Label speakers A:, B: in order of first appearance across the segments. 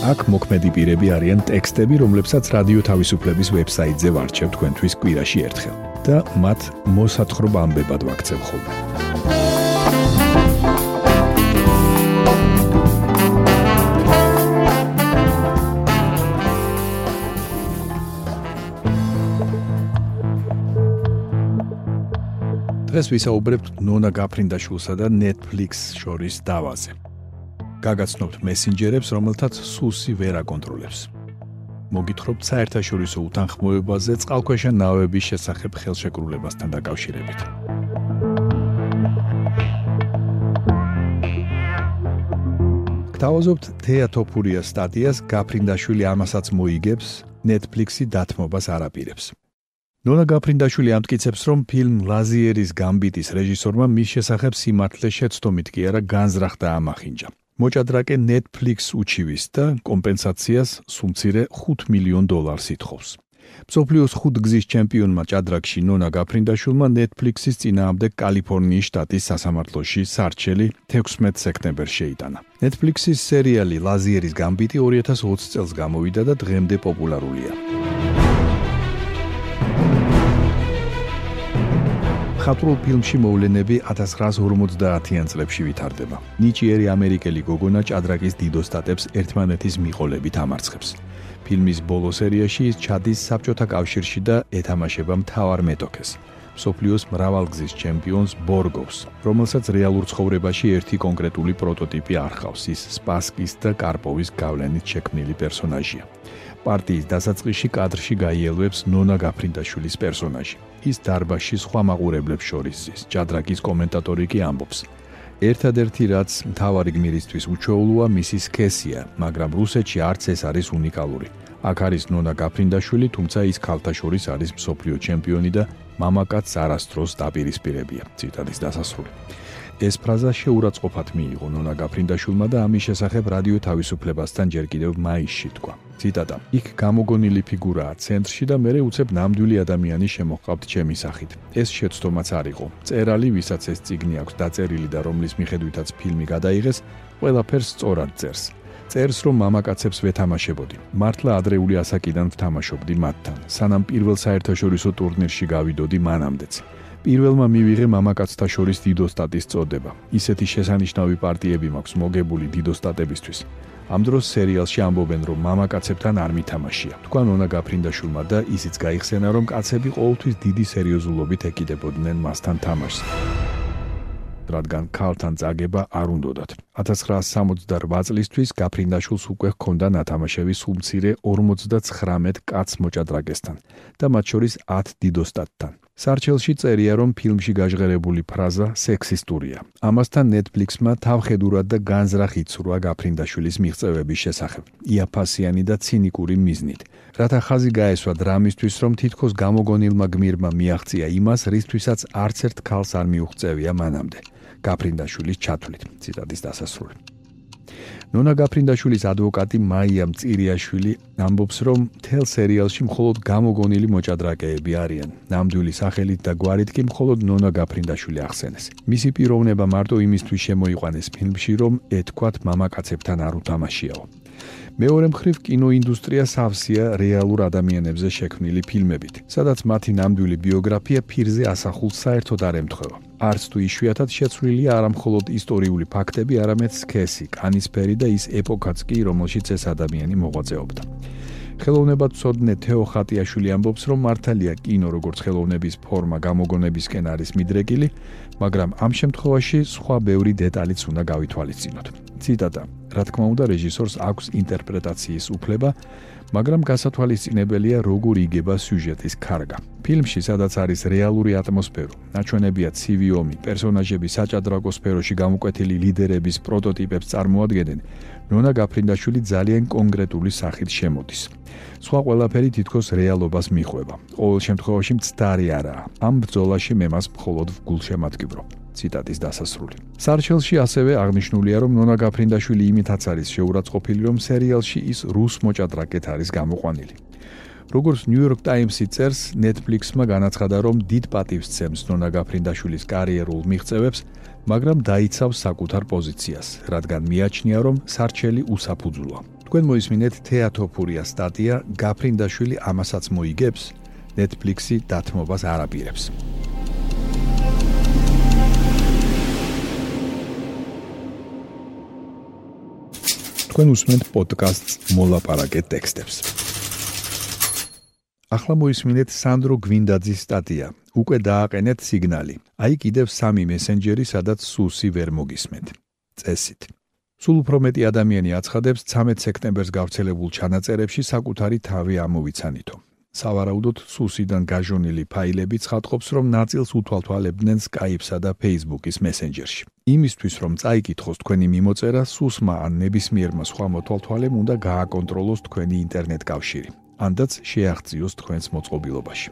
A: აქ მოქმედი პირები არიან ტექსტები, რომლებსაც რადიო თავისუფლების ვებსაიტზე ვარჩევ თქვენთვის კვირაში ერთხელ და მათ მოსათხრობ ამბებად ვაქცევ ხოლმე. დღეს ვისაუბრებთ ნონა გაფრინდაშვილსა და Netflix შორის დავაზე. გაგაცნობთ მესენჯერებს, რომელთაც სუსი ვერ აკონტროლებს. მოგითხრობთ საერთაშორისო უთანხმოებაზე წყალქვეშა ნავების შესახებ ხელშეკრულებასთან დაკავშირებით. გთავაზობთ თეატოფურია სტატიას გაფრინდაშვილი ამასაც მოიგებს Netflix-ი დათმობას არაპირებს. ნონა გაფრინდაშვილი ამტკიცებს, რომ ფილმ ლაზიერის გამბიტის რეჟისორმა მის შესახებ სიმართლე შეცდომით კი არა განზრახ და ამახინჯა. მოჭადრაკე Netflix უჩივის და კომპენსაციას სუმცირე 5 მილიონ დოლარს ითხოვს. სოფლიოს ხუთგზის ჩემპიონმა ჭადრაკში ნონა გაფრინდაშვილმა Netflix-ის წინააღმდეგ კალიფორნიის შტატის სასამართლოში სარჩელი 16 სექტემბერს შეიტანა. Netflix-ის სერიალი ლაზიერის გამბიტი 2020 წელს გამოვიდა და დღემდე პოპულარულია. ხატრულ ფილმში მოვლენები 1950-იან წლებში ვითარდება. ნიჭიერი ამერიკელი გოგონა ჭადრაკის დიდოსტატებს ერთმანეთის მიყოლებით ამარცხებს. ფილმის ბოლო სერიაში ის ჩადის საბჭოთა კავშირში და ეთამაშება მთავარ მეტოქეს. სოფლიოს მრავალგზის ჩემპიონს ბორგოს, რომელსაც რეალურ ცხოვრებაში ერთი კონკრეტული პროტოტიპი არ ხავს, ის სპასკის და კარპოვის გავლენით შექმნილი პერსონაჟია. პარტიის დასაწყისში კადრში გაიელვებს ნონა გაფრინდაშვილის პერსონაჟი. ის დარბაში სხვა მაყურებლებს შორის ზის. ჭადრაკის კომენტატორი კი ამბობს: ერთადერთი რაც მთავარი გმირისთვის უჩვეულოა მისი სქესია, მაგრამ რუსეთში არც ეს არის უნიკალური. აქ არის ნონა გაფრინდაშვილი, თუმცა ის ქალთა შორის არის მსოფლიო ჩემპიონი და მამაკაც არასდროს დაპირისპირებია. ციტადის დასასრული. ეს ფრაზა შეურაცხყოფად მიიღო ნონა გაფრინდაშვილმა და ამის შესახებ რადიო თავისუფლებასთან ჯერ კიდევ მაისში თქვა. ციტატა: "იქ გამოგონილი ფიგურაა ცენტრში და მე უცებ ნამდვილი ადამიანი შემოხყავთ ჩემი სახით. ეს შეცდომაც არ იყო. წერალი, ვისაც ეს ციგნი აქვს დაწერილი და რომლის მიხედვითაც ფილმი გადაიღეს, ყველაფერს სწორად წერს. წერს, რომ მამაკაცებს ვეთამაშებოდი. მართლა ადრეული ასაკიდან ვთამაშობდი მათთან, სანამ პირველ საერთაშორისო ტურნირში გავიდოდი მანამდეც." პირველმა მივიღე მამაკაცთა შორის დიდოსტატის წოდება. ისეთი შესანიშნავი პარტიები მაქვს მოგებული დიდოსტატებისთვის. ამ დროს სერიალში ამბობენ, რომ მამაკაცებთან არ მითამაშია. თქვა ნონა გაფრინდაშვილმა და ისიც გაიხსენა, რომ კაცები ყოველთვის დიდი სერიოზულობით ეკიდებოდნენ მასთან თამაშს. რადგან ქალთან წაგება არ უნდათ. 1968 წლისთვის გაფრინდაშვილს უკვე ჰქონდა ნათამაშები სულმცირე 59 კაც მოჭადრაკესთან და მათ შორის 10 დიდოსტატთან. სარჩელში წერია, რომ ფილმში გაჟღერებული ფრაზა სექსისტურია. ამასთან Netflix-მა თავხედურად და განზრახ იცურვა გაფრინდაშვილის მიღწევების შესახებ. იაფასიანი და ცინიკური მიზნით. რათა ხაზი გაესვა დრამისთვის, რომ თითქოს გამოგონილმა გმირმა მიაღწია იმას, რისთვისაც არც ერთ ქალს არ მიუღწევია მანამდე. გაფრინდაშვილის ჩათვლით. ციტატის დასასრული. ნონა გაფრინდაშვილის ადვოკატი მაია მწირიაშვილი ამბობს, რომ თელ სერიალში მხოლოდ გამოგონილი მოჭადრაკეები არიან. ნამდვილი სახელით და გვარით კი მხოლოდ ნონა გაფრინდაშვილი ახსენეს. მისი პიროვნება მარტო იმისთვის შემოიყვანეს ფილმში, რომ ეთქვათ მამაკაცებთან არ უთამაშიაო. მეორე მხრივ კინოინდუსტრია სავსეა რეალურ ადამიანებზე შექმნილი ფილმებით, სადაც მათი ნამდვილი ბიოგრაფია ფირზე ასახულს საერთოდ არ ემთხვევა. არც თუ იშვიათად შეცვლილია არამხოლოდ ისტორიული ფაქტები, არამედ სქესი, კანისფერი და ის ეპოქაც კი, რომელშიც ეს ადამიანი მოღვაწეობდა. ხელოვნებად წოდნე თეო ხატიაშვილი ამბობს, რომ მართალია კინო როგორც ხელოვნების ფორმა გამოგონებისკენ არის მიდრეკილი, მაგრამ ამ შემთხვევაში სხვა ბევრი დეტალიც უნდა გავითვალისწინოთ. ციტატა რა თქმა უნდა, რეჟისორს აქვს ინტერპრეტაციის უფლება, მაგრამ გასათვალისწინებელია როგორ იგება სიუჟეტის კარგა. ფილმში, სადაც არის რეალური ატმოსფერო, ნაჩვენებია ცივი ომი, პერსონაჟები საჭადრაკო სფეროში გამოკვეთილი ლიდერების პროტოტიპებს წარმოადგენენ. ნონა გაფრინდაშვილი ძალიან კონკრეტული სახით შემოდის. სხვა ყველაფერი თითქოს რეალობას მიხვება. ყოველ შემთხვევაში მცდარი არაა. ამ ბრძოლაში მე მას მხოლოდ გულშემატკივრო. ციტატის დასასრული. სარჩელში ასევე აღნიშნულია, რომ ნონა გაფრინდაშვილი იმითაც არის შეურაცხყოფილი, რომ სერიალში ის რუს მოჭადრაკეთ არის გამოყვანილი. როგორც New York Times-ი წერს, Netflix-მა განაცხადა, რომ დიდ პატივს ცემს ნონა გაფრინდაშვილის კარიერულ მიღწევებს, მაგრამ დაიცავს საკუთარ პოზიციას, რადგან მიაჩნია, რომ სარჩელი უსაფუძვლა. თქვენ მოისმინეთ თეატოფურია სტატია გაფრინდაშვილი ამასაც მოიგებს Netflix-ი დათმობას არაპირებს. თქვენ უსმენთ პოდკასტს მოლაპარაკე ტექსტებს. ახლა მოისმინეთ სანდრო გვინდაძის სტატია. უკვე დააყენეთ სიგნალი. აი კიდევ სამი მესენჯერი, სადაც სუსი ვერ მოგისმენთ. წესით. სულ უფრო მეტი ადამიანი აცხადებს 13 სექტემბერს გავრცელებულ ჩანაწერებში საკუთარი თავი ამოვიცანითო. სავარაუდოდ სუსიდან გაჟონილი ფაილები ცხადყოფს, რომ ნაწილს უთვალთვალებდნენ Skype-სა და Facebook-ის Messenger-ში. იმისთვის, რომ წაიკითხოს თქვენი მიმოწერა, სუსმა ან ნებისმიერმა სხვა მოთვალთვალემ უნდა გააკონტროლოს თქვენი ინტერნეტ კავშირი, ანდაც შეაღწიოს თქვენს მოწყობილობაში.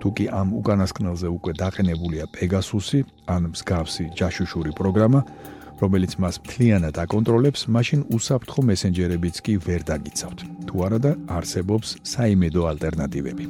A: თუ კი ამ უკანასკნელზე უკვე დაყენებულია Pegasus-ი ან მსგავსი ჯაშუშური პროგრამა, რომელიც მას მთლიანად აკონტროლებს, მაშინ უსაფრთხო მესენჯერებიც კი ვერ დაგიცავთ. თუ არა და არსებობს საიმედო ალტერნატივები.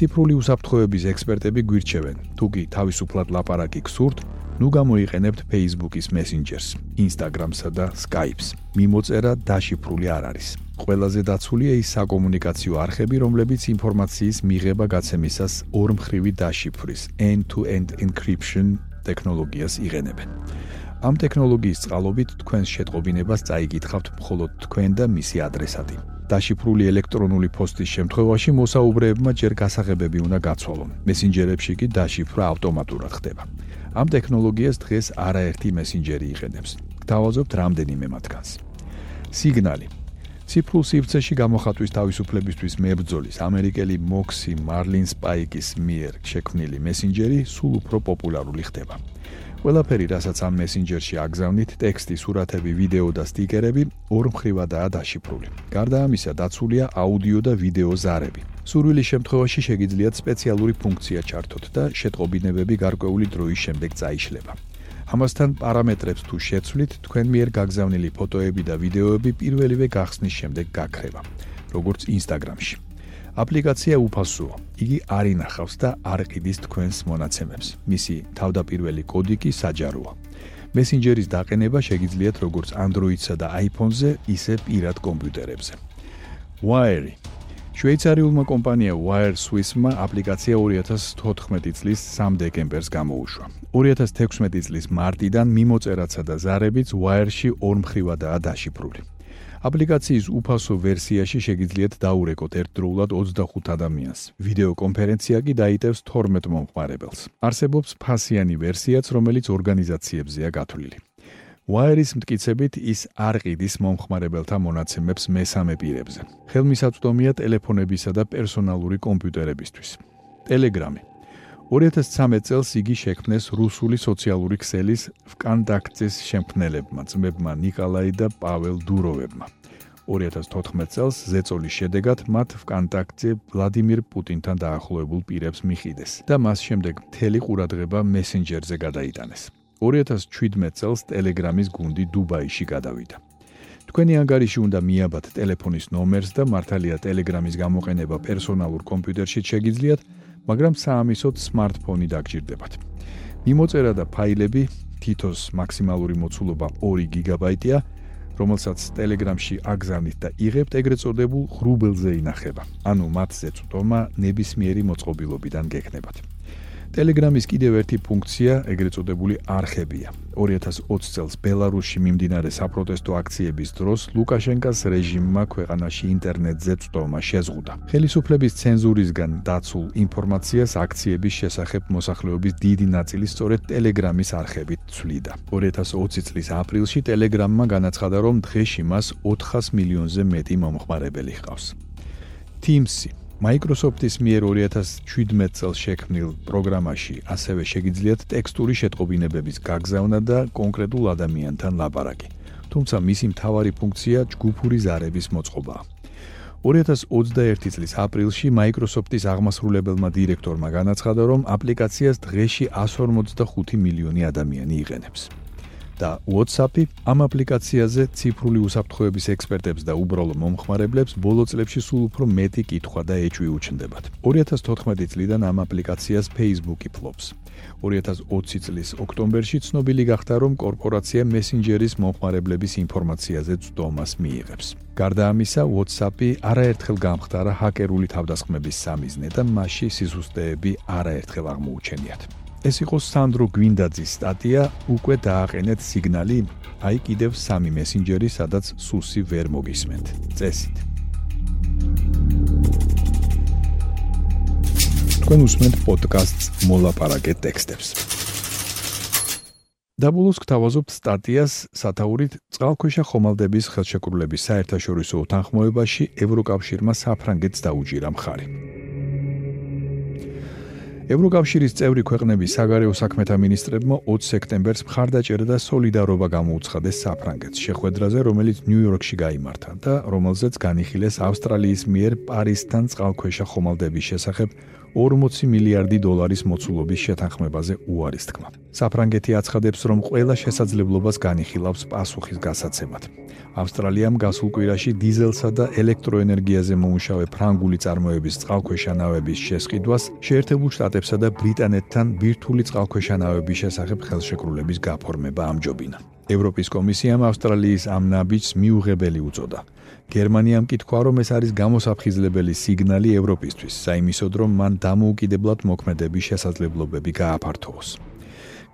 A: ციფრული უსაფრთხოების ექსპერტები გვირჩევენ, თუ კი თავისუფლად ლაპარაკი გსურთ, ნუ გამოიყენებთ Facebook-ის Messenger-ს, Instagram-სა და Skype-ს. მიმოწერა დაშიფრული არ არის. ყველაზე დაცულია ის საკომუნიკაციო არხები, რომლებიც ინფორმაციის მიღება გაცემისას ორმხრივი დაშიფვრის end-to-end encryption ტექნოლოგიას იღენებენ. ამ ტექნოლოგიის წყალობით თქვენს შეტყობინებას წაიგითხავთ მხოლოდ თქვენ და მისი ადრესატი. დაშიფრული ელექტრონული პოსტის შემთხვევაში მოსაუბრეებმა ჯერ გასაღებები უნდა გაცვალონ. მესენჯერებში კი დაშიფრვა ავტომატურად ხდება. ამ ტექნოლოგიას დღეს არაერთი მესენჯერი იყენებს. დავაზობთ რამდენიმე მათგანს. სიგნალი ციფრულ სივრცეში გამოხატვის თავისუფლებისთვის მებრძოლის ამერიკელი მოქსი მარლინ სპაიკის მიერ შექმნილი მესენჯერი სულ უფრო პოპულარული ხდება. ყველაფერი, რასაც ამ მესენჯერში აგზავნით, ტექსტი, სურათები, ვიდეო და სტიკერები ორმხრივადაა დაშიფრული. გარდა ამისა, დაცულია აუდიო და ვიდეო ზარები. სურვილის შემთხვევაში შეგიძლიათ სპეციალური ფუნქცია ჩართოთ და შეტყობინებები გარკვეული დროის შემდეგ წაიშლება. ამასთან პარამეტრებს თუ შეცვლით, თქვენ მიერ გაგზავნილი ფოტოები და ვიდეოები პირველივე გახსნის შემდეგ გაქრება, როგორც Instagram-ში. აპლიკაცია უფასოა. იგი არ ინახავს და არ ყიდის თქვენს მონაცემებს. მისი თავდაპირველი კოდი კი საჯაროა. Messenger-ის დაყენება შეგიძლიათ როგორც Android-სა და iPhone-ზე, ისე პირად კომპიუტერებზე. Wire შვეიცარიულმა კომპანია Wire Swiss-მა აპლიკაცია 2014 წლის 3 დეკემბერს გამოუშვა. 2016 წლის მარტიდან მიმოწერაცა და ზარებიც Wire-ში ორმხრივადაა დაშიფრული. აპლიკაციის უფასო ვერსიაში შეგიძლიათ დაურეკოთ ერთდროულად 25 ადამიანს. ვიდეო კონფერენცია კი დაიტევს 12 მომხმარებელს. არსებობს ფასიანი ვერსიაც, რომელიც ორგანიზაციებზეა გათვლილი. ვაერის მტკიცებით ის არ ყიდის მომხმარებელთა მონაცემებს მესამე პირებზე. ხელმისაწვდომია ტელეფონებისა და პერსონალური კომპიუტერებისთვის. ტელეგრამი 2013 წელს იგი შექმნეს რუსული სოციალური ქსელის ვკონტაქტის შემქმნელებმა, ძმებმა ნიკალაი და პაველ დუროვებმა. 2014 წელს ზეწოლის შედეგად მათ ვკონტაქტზე ვლადიმირ პუტინთან დაახლოებულ პირებს მიხიდეს და მას შემდეგ მთელი ყურადღება მესენჯერზე გადაიტანეს. 2017 წელს Telegram-ის გუნდი დუბაიში გადავიდა. თქვენი ანგარიში უნდა მიაბათ ტელეფონის ნომერს და მართალია Telegram-ის გამოყენება პერსონალურ კომპიუტერში შეგიძლიათ, მაგრამ საამისოდ smartphone-ი დაგჭირდებათ. მიმოწერა და ფაილები თითოს მაქსიმალური მოცულობა 2 გიგაბაიტია, რომელსაც Telegram-ში აგზავნით და იღებთ ეგრეთ წოდებულ ღრუბელზე ინახება. ანუ მათზე წვდომა ნებისმიერი მოწყობილობიდან გექნებათ. Telegram-ის კიდევ ერთი ფუნქცია ეგრეთ წოდებული არხებია. 2020 წელს ბელარუსში მიმდინარე საპროტესტო აქციების დროს ლუკაშენკას რეჟიმმა ქვეყანაში ინტერნეტზე წვდომა შეზღუდა. ხელისუფლების ცენზურისგან დაცულ ინფორმაციას აქციების შესახებ მოსახლეობის დიდი ნაწილი სწორედ Telegram-ის არხებით ცვლიდა. 2020 წლის აპრილში Telegram-მა განაცხადა, რომ დღეში მას 400 მილიონზე მეტი მომხმარებელი ჰყავს. Teams-ი Microsoft-ის მიერ 2017 წელს შექმნილ პროგრამაში ასევე შეგიძლიათ ტექსტური შეტყობინებების გაგზავნა და კონკრეტულ ადამიანთან ლაპარაკი. თუმცა მისი მთავარი ფუნქცია ჯგუფური ზარების მოწყობაა. 2021 წლის აპრილში Microsoft-ის აღმასრულებელმა დირექტორმა განაცხადა, რომ აპლიკაციას დღეში 145 მილიონი ადამიანი იყენებს. და WhatsApp-ი ამ აპლიკაციაზე ციფრული უსაფრთხოების ექსპერტებს და უბრალო მომხმარებლებს ბოლო წლებში სულ უფრო მეტი კითხვა და ეჭვი უჩნდებათ. 2014 წლიდან ამ აპლიკაციას Facebook-ი ფლობს. 2020 წლის ოქტომბერში ცნობილი გახდა, რომ კორპორაცია Messenger-ის მომხმარებლების ინფორმაციაზე წვდომას მიიღებს. გარდა ამისა, WhatsApp-ი არაერთხელ გამხდარა ჰაკერული თავდასხმების სამიზნე და მასში სიზუსტეები არაერთხელ აღმოუჩენიათ. ეს იყო სანდრო გვინდაძის სტატია უკვე დააყენეთ სიგნალი აი კიდევ სამი მესენჯერი სადაც სუსი ვერ მოგისმენთ. წესით. თქვენ უსმენთ პოდკასტს მოლაპარაკე ტექსტებს. დაბულოს გთავაზობთ სტატიას სათაურით წყალქვეშა ხომალდების ხელშეკრულების საერთაშორისო უთანხმოებაში ევროკავშირმა საფრანგეთს დაუჭირა მხარი ევროკავშირის წევრი ქვეყნების საგარეო საქმეთა მინისტრებმა 20 სექტემბერს მხარდაჭერა და სოლიდარობა გამოუცხადეს საფრანგეთს შეხვედრაზე, რომელიც ნიუ-იორკში გამართა და რომელზეც განიხილეს ავსტრალიის მიერ პარიზთან წყალქვეშა ხომალდების შესახებ 40 მილიარდი დოლარის მოცულობის შეთანხმებაზე უარის თქმა. საფრანგეთი აცხადებს, რომ ყველა შესაძლებლობას განიხილავს პასუხის გასაცემად. ავსტრალიამ გასულ კვირაში დიზელსა და ელექტროენერგიაზე მომუშავე ფრანგული წარმოების წყალქვეშა ნავების შესყიდვას შეერთებულ შტატებსა და ბრიტანეთთან ბირთვული წყალქვეშა ნავების შესახებ ხელშეკრულების გაფორმება ამჯობინა. ევროპის კომისიამ ავსტრალიის ამ ნაბიჯს მიუღებელი უწოდა. გერმანიამ კითხვა რომ ეს არის გამოსაფხიზლებელი სიგნალი ევროპისთვის, საიმისოდ რომ მან დამოუკიდებლად მოქმედების შესაძლებლობები გააფართოვოს.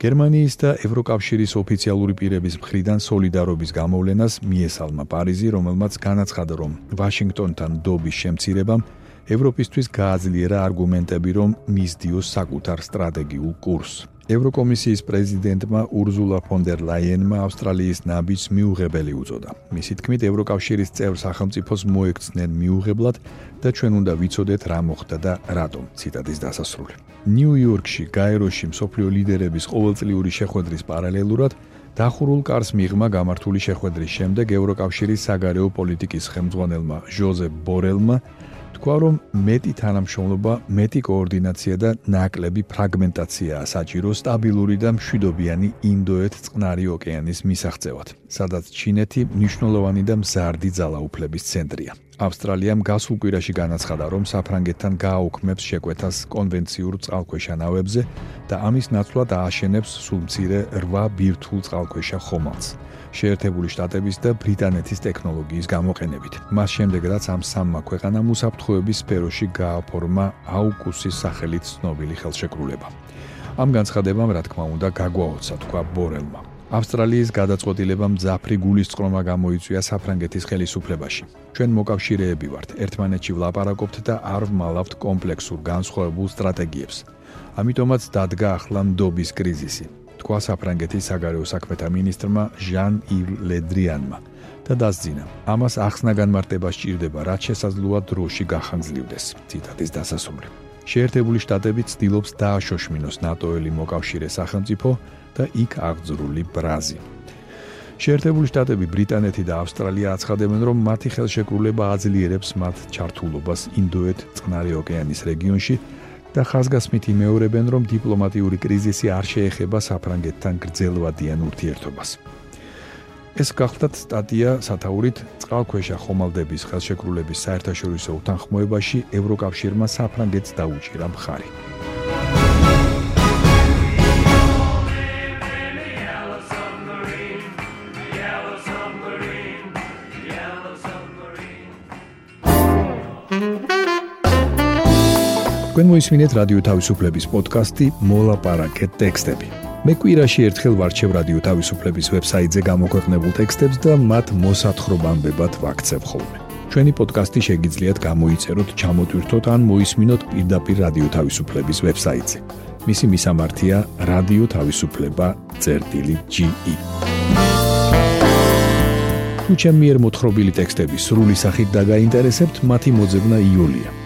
A: გერმანიის და ევროკავშირის ოფიციალური პირების მხრიდან სოლიდარობის გამოვლენას მიესალმა პარიზი, რომელმაც განაცხადა, რომ ვაშინგტონთან დობის შემცირებამ ევროპისთვის გააძლიერა არგუმენტები, რომ მისდიოს საკუთარ სტრატეგიულ კურსს. ევროკომისიის პრეზიდენტმა ურზულა ფონ დერ ლაიენმა ავსტრალიის ნაბიჯს მიუღებელი უწოდა. მისი თქმით, ევროკავშირის წევრ სახელმწიფოს მოექცნენ მიუღებლად და ჩვენ უნდა ვიცოდეთ რა მოხდა და რატომ. ციტატის დასასრული. ნიუ-იორკში, გაეროში მსოფლიო ლიდერების ყოველწლიური შეხვედრის პარალელურად დახურულ კარს მიღმა გამართული შეხვედრის შემდეგ ევროკავშირის საგარეო პოლიტიკის ხელმძღვანელმა ჟოზეფ ბორელმა თქვა, რომ მეტი თანამშრომლობა, მეტი კოორდინაცია და ნაკლები ფრაგმენტაციაა საჭირო სტაბილური და მშვიდობიანი ინდოეთ-წყნარი ოკეანის მისაღწევად, სადაც ჩინეთი მნიშვნელოვანი და მზარდი ძალაუფლების ცენტრია. ავსტრალიამ გასულ კვირაში განაცხადა, რომ საფრანგეთთან გააუქმებს შეკვეთას კონვენციურ წყალქვეშა ნავებზე და ამის ნაცვლად ააშენებს სულ მცირე 8 ბირთვულ წყალქვეშა ხომალდს. შეერთებული შტატების და ბრიტანეთის ტექნოლოგიის გამოყენებით. მას შემდეგ რაც ამ სამმა ქვეყანამ უსაფრთხოების სფეროში გააფორმა აუკუსის სახელით ცნობილი ხელშეკრულება. ამ განცხადებამ, რა თქმა უნდა, გაგვაოცა თქვა ბორელმა. ავსტრალიის გადაწყვეტილებამ ძაფრი გულისწყრომა გამოიწვია საფრანგეთის ხელისუფლებაში. ჩვენ მოკავშირეები ვართ, ერთმანეთში ვლაპარაკობთ და არ ვმალავთ კომპლექსურ განსხვავებულ სტრატეგიებს. ამიტომაც დადგა ახლა ნდობის კრიზისი. თქვა საფრანგეთის საგარეო საქმეთა მინისტრმა ჟან ივ ლედრიანმა და დასძინა ამას ახსნაგან მარტება სჭირდება რაც შესაძლოა დროში გახანგრძლივდეს ციტატის დასასრული შეერთებული შტატები ცდილობს დააშოშმინოს ნატოელი მოკავშირე სახელმწიფო და იქ აღძრული ბრაზი შეერთებული შტატები ბრიტანეთი და ავსტრალია აცხადებენ რომ მათი ხელშეკრულება აძლიერებს მათ ჩართულობას ინდოეთ წყნარი ოკეანის რეგიონში და ხაზგასმით იმეორებენ, რომ დიპლომატიური კრიზისი არ შეეხება საფრანგეთთან გრძელვადიან ურთიერთობას. ეს გახლდათ სტატია სათაურით წყალქვეშა ხომალდების ხელშეკრულების საერთაშორისო უთანხმოებაში ევროკავშირმა საფრანგეთს დაუჭირა მხარი. თქვენ მოისმინეთ რადიო თავისუფლების პოდკასტი მოლაპარაკეთ ტექსტები. მე კვირაში ერთხელ ვარჩევ რადიო თავისუფლების ვებსაიტზე გამოქვეყნებულ ტექსტებს და მათ მოსათხრობამდე ვაქცევ ხოლმე. ჩვენი პოდკასტი შეგიძლიათ გამოიწეროთ, ჩამოტვირთოთ ან მოისმინოთ პირდაპირ რადიო თავისუფლების ვებსაიტზე. მისი მისამართია რადიო თავისუფლება.ge. თუ ჩემი მიერ მოთხრობილი ტექსტები სრული სახით დაგაინტერესებთ, მათი მოძებნა იულია.